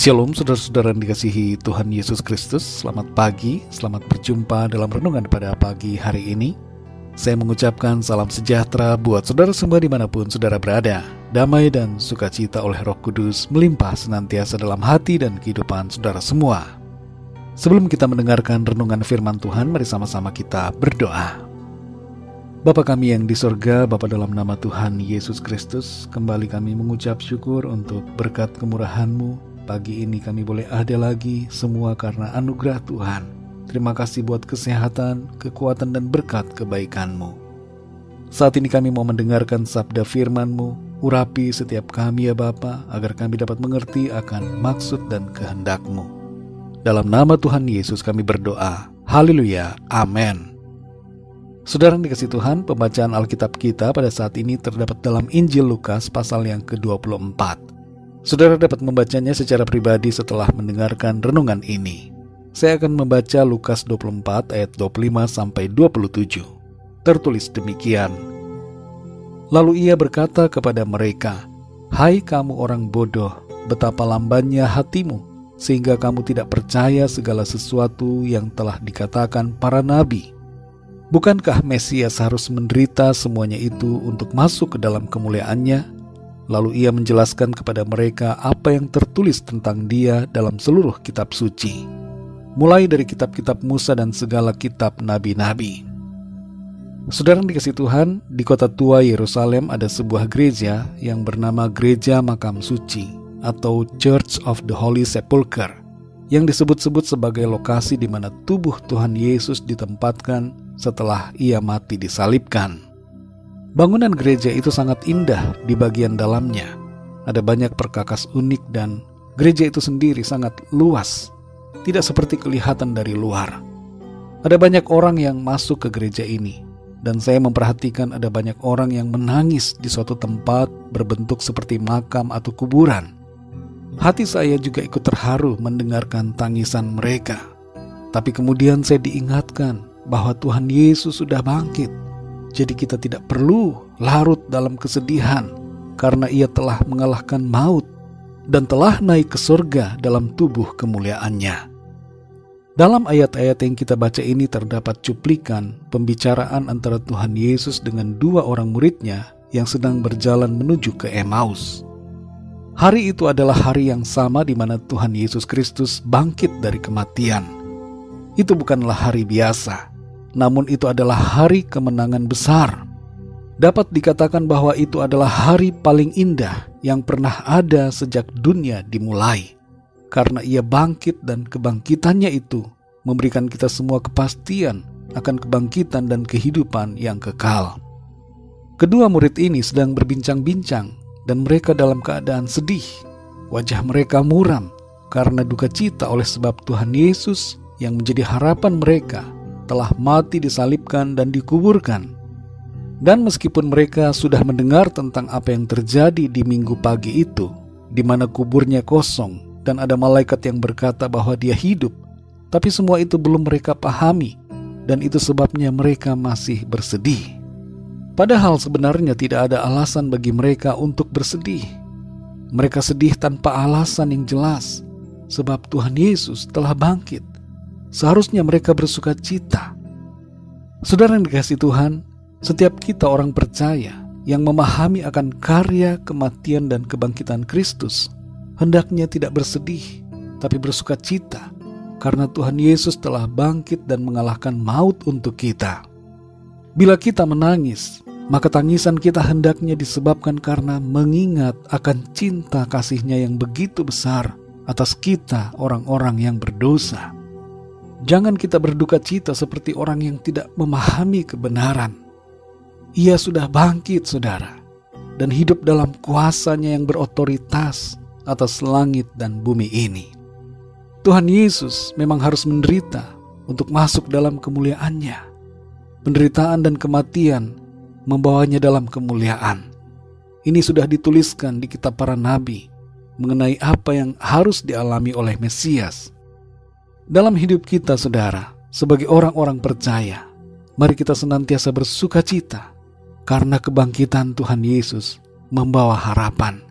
Shalom saudara-saudara yang dikasihi Tuhan Yesus Kristus. Selamat pagi, selamat berjumpa dalam renungan pada pagi hari ini. Saya mengucapkan salam sejahtera buat saudara semua di mana pun saudara berada. Damai dan sukacita oleh roh kudus melimpah senantiasa dalam hati dan kehidupan saudara semua. Sebelum kita mendengarkan renungan firman Tuhan, mari sama-sama kita berdoa. Bapa kami yang di sorga, Bapa dalam nama Tuhan Yesus Kristus, kembali kami mengucap syukur untuk berkat kemurahan-Mu, Pagi ini kami boleh ada lagi semua karena anugerah Tuhan. Terima kasih buat kesehatan, kekuatan, dan berkat kebaikan-Mu. Saat ini kami mau mendengarkan sabda firman-Mu, urapi setiap kami ya Bapa, agar kami dapat mengerti akan maksud dan kehendak-Mu. Dalam nama Tuhan Yesus kami berdoa. Haleluya. Amin. Saudara yang dikasih Tuhan, pembacaan Alkitab kita pada saat ini terdapat dalam Injil Lukas pasal yang ke-24. Saudara dapat membacanya secara pribadi setelah mendengarkan renungan ini. Saya akan membaca Lukas 24 ayat 25 sampai 27. Tertulis demikian. Lalu ia berkata kepada mereka, "Hai kamu orang bodoh, betapa lambannya hatimu sehingga kamu tidak percaya segala sesuatu yang telah dikatakan para nabi." Bukankah Mesias harus menderita semuanya itu untuk masuk ke dalam kemuliaannya? Lalu ia menjelaskan kepada mereka apa yang tertulis tentang dia dalam seluruh kitab suci, mulai dari kitab-kitab Musa dan segala kitab nabi-nabi. Saudara dikasih Tuhan, di kota tua Yerusalem ada sebuah gereja yang bernama Gereja Makam Suci atau Church of the Holy Sepulchre yang disebut-sebut sebagai lokasi di mana tubuh Tuhan Yesus ditempatkan setelah ia mati disalibkan. Bangunan gereja itu sangat indah di bagian dalamnya. Ada banyak perkakas unik dan gereja itu sendiri sangat luas, tidak seperti kelihatan dari luar. Ada banyak orang yang masuk ke gereja ini, dan saya memperhatikan ada banyak orang yang menangis di suatu tempat berbentuk seperti makam atau kuburan. Hati saya juga ikut terharu mendengarkan tangisan mereka. Tapi kemudian saya diingatkan bahwa Tuhan Yesus sudah bangkit jadi kita tidak perlu larut dalam kesedihan karena ia telah mengalahkan maut dan telah naik ke surga dalam tubuh kemuliaannya. Dalam ayat-ayat yang kita baca ini terdapat cuplikan pembicaraan antara Tuhan Yesus dengan dua orang muridnya yang sedang berjalan menuju ke Emmaus. Hari itu adalah hari yang sama di mana Tuhan Yesus Kristus bangkit dari kematian. Itu bukanlah hari biasa, namun itu adalah hari kemenangan besar. Dapat dikatakan bahwa itu adalah hari paling indah yang pernah ada sejak dunia dimulai, karena ia bangkit dan kebangkitannya itu memberikan kita semua kepastian akan kebangkitan dan kehidupan yang kekal. Kedua murid ini sedang berbincang-bincang, dan mereka dalam keadaan sedih. Wajah mereka muram karena duka cita oleh sebab Tuhan Yesus yang menjadi harapan mereka telah mati disalibkan dan dikuburkan. Dan meskipun mereka sudah mendengar tentang apa yang terjadi di minggu pagi itu, di mana kuburnya kosong dan ada malaikat yang berkata bahwa dia hidup, tapi semua itu belum mereka pahami, dan itu sebabnya mereka masih bersedih. Padahal sebenarnya tidak ada alasan bagi mereka untuk bersedih. Mereka sedih tanpa alasan yang jelas, sebab Tuhan Yesus telah bangkit Seharusnya mereka bersuka cita. Saudara yang dikasih Tuhan, setiap kita orang percaya yang memahami akan karya kematian dan kebangkitan Kristus, hendaknya tidak bersedih, tapi bersuka cita, karena Tuhan Yesus telah bangkit dan mengalahkan maut untuk kita. Bila kita menangis, maka tangisan kita hendaknya disebabkan karena mengingat akan cinta kasihnya yang begitu besar atas kita orang-orang yang berdosa. Jangan kita berduka cita seperti orang yang tidak memahami kebenaran. Ia sudah bangkit, saudara, dan hidup dalam kuasanya yang berotoritas atas langit dan bumi ini. Tuhan Yesus memang harus menderita untuk masuk dalam kemuliaannya. Penderitaan dan kematian membawanya dalam kemuliaan. Ini sudah dituliskan di kitab para nabi mengenai apa yang harus dialami oleh Mesias dalam hidup kita, saudara, sebagai orang-orang percaya, mari kita senantiasa bersuka cita karena kebangkitan Tuhan Yesus membawa harapan.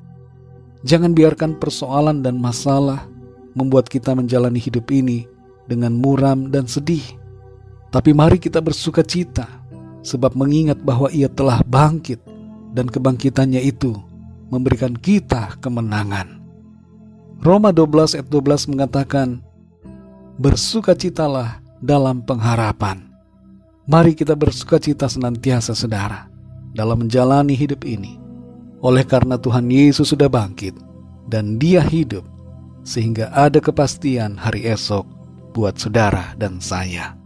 Jangan biarkan persoalan dan masalah membuat kita menjalani hidup ini dengan muram dan sedih. Tapi mari kita bersuka cita, sebab mengingat bahwa ia telah bangkit, dan kebangkitannya itu memberikan kita kemenangan. Roma 12 ayat 12 mengatakan, Bersukacitalah dalam pengharapan. Mari kita bersukacita senantiasa saudara dalam menjalani hidup ini. Oleh karena Tuhan Yesus sudah bangkit dan dia hidup, sehingga ada kepastian hari esok buat saudara dan saya.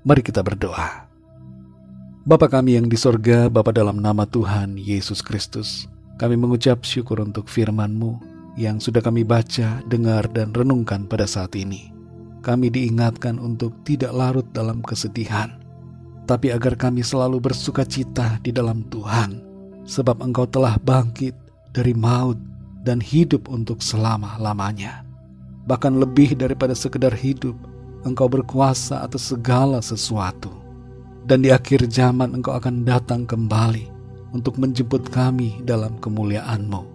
Mari kita berdoa. Bapa kami yang di sorga, Bapa dalam nama Tuhan Yesus Kristus, kami mengucap syukur untuk firman-Mu yang sudah kami baca, dengar, dan renungkan pada saat ini. Kami diingatkan untuk tidak larut dalam kesedihan, tapi agar kami selalu bersuka cita di dalam Tuhan, sebab Engkau telah bangkit dari maut dan hidup untuk selama-lamanya bahkan lebih daripada sekedar hidup, engkau berkuasa atas segala sesuatu. Dan di akhir zaman engkau akan datang kembali untuk menjemput kami dalam kemuliaan-Mu.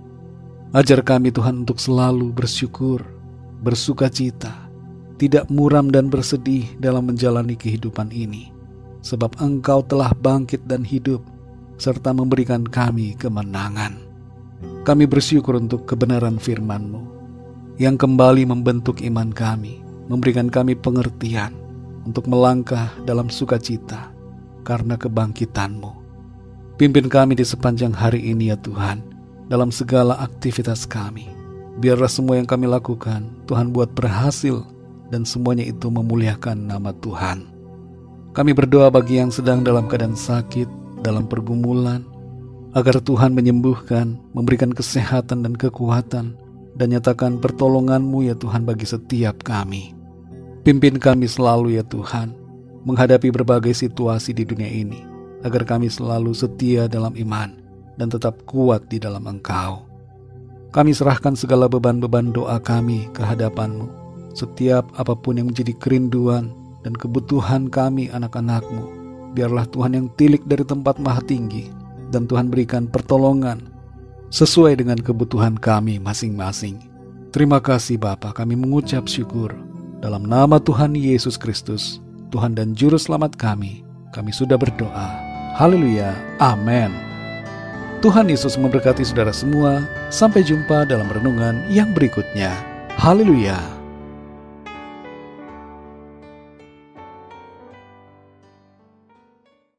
Ajar kami Tuhan untuk selalu bersyukur, bersuka cita, tidak muram dan bersedih dalam menjalani kehidupan ini. Sebab engkau telah bangkit dan hidup, serta memberikan kami kemenangan. Kami bersyukur untuk kebenaran firman-Mu yang kembali membentuk iman kami, memberikan kami pengertian untuk melangkah dalam sukacita karena kebangkitan-Mu. Pimpin kami di sepanjang hari ini ya Tuhan, dalam segala aktivitas kami. Biarlah semua yang kami lakukan, Tuhan buat berhasil dan semuanya itu memuliakan nama Tuhan. Kami berdoa bagi yang sedang dalam keadaan sakit, dalam pergumulan, agar Tuhan menyembuhkan, memberikan kesehatan dan kekuatan, dan nyatakan pertolonganmu ya Tuhan bagi setiap kami. Pimpin kami selalu ya Tuhan, menghadapi berbagai situasi di dunia ini, agar kami selalu setia dalam iman dan tetap kuat di dalam Engkau. Kami serahkan segala beban-beban doa kami ke hadapanmu, setiap apa pun yang menjadi kerinduan dan kebutuhan kami anak-anakmu. Biarlah Tuhan yang tilik dari tempat maha tinggi, dan Tuhan berikan pertolongan sesuai dengan kebutuhan kami masing-masing. Terima kasih Bapa, kami mengucap syukur. Dalam nama Tuhan Yesus Kristus, Tuhan dan Juru Selamat kami, kami sudah berdoa. Haleluya, amin. Tuhan Yesus memberkati saudara semua. Sampai jumpa dalam renungan yang berikutnya. Haleluya.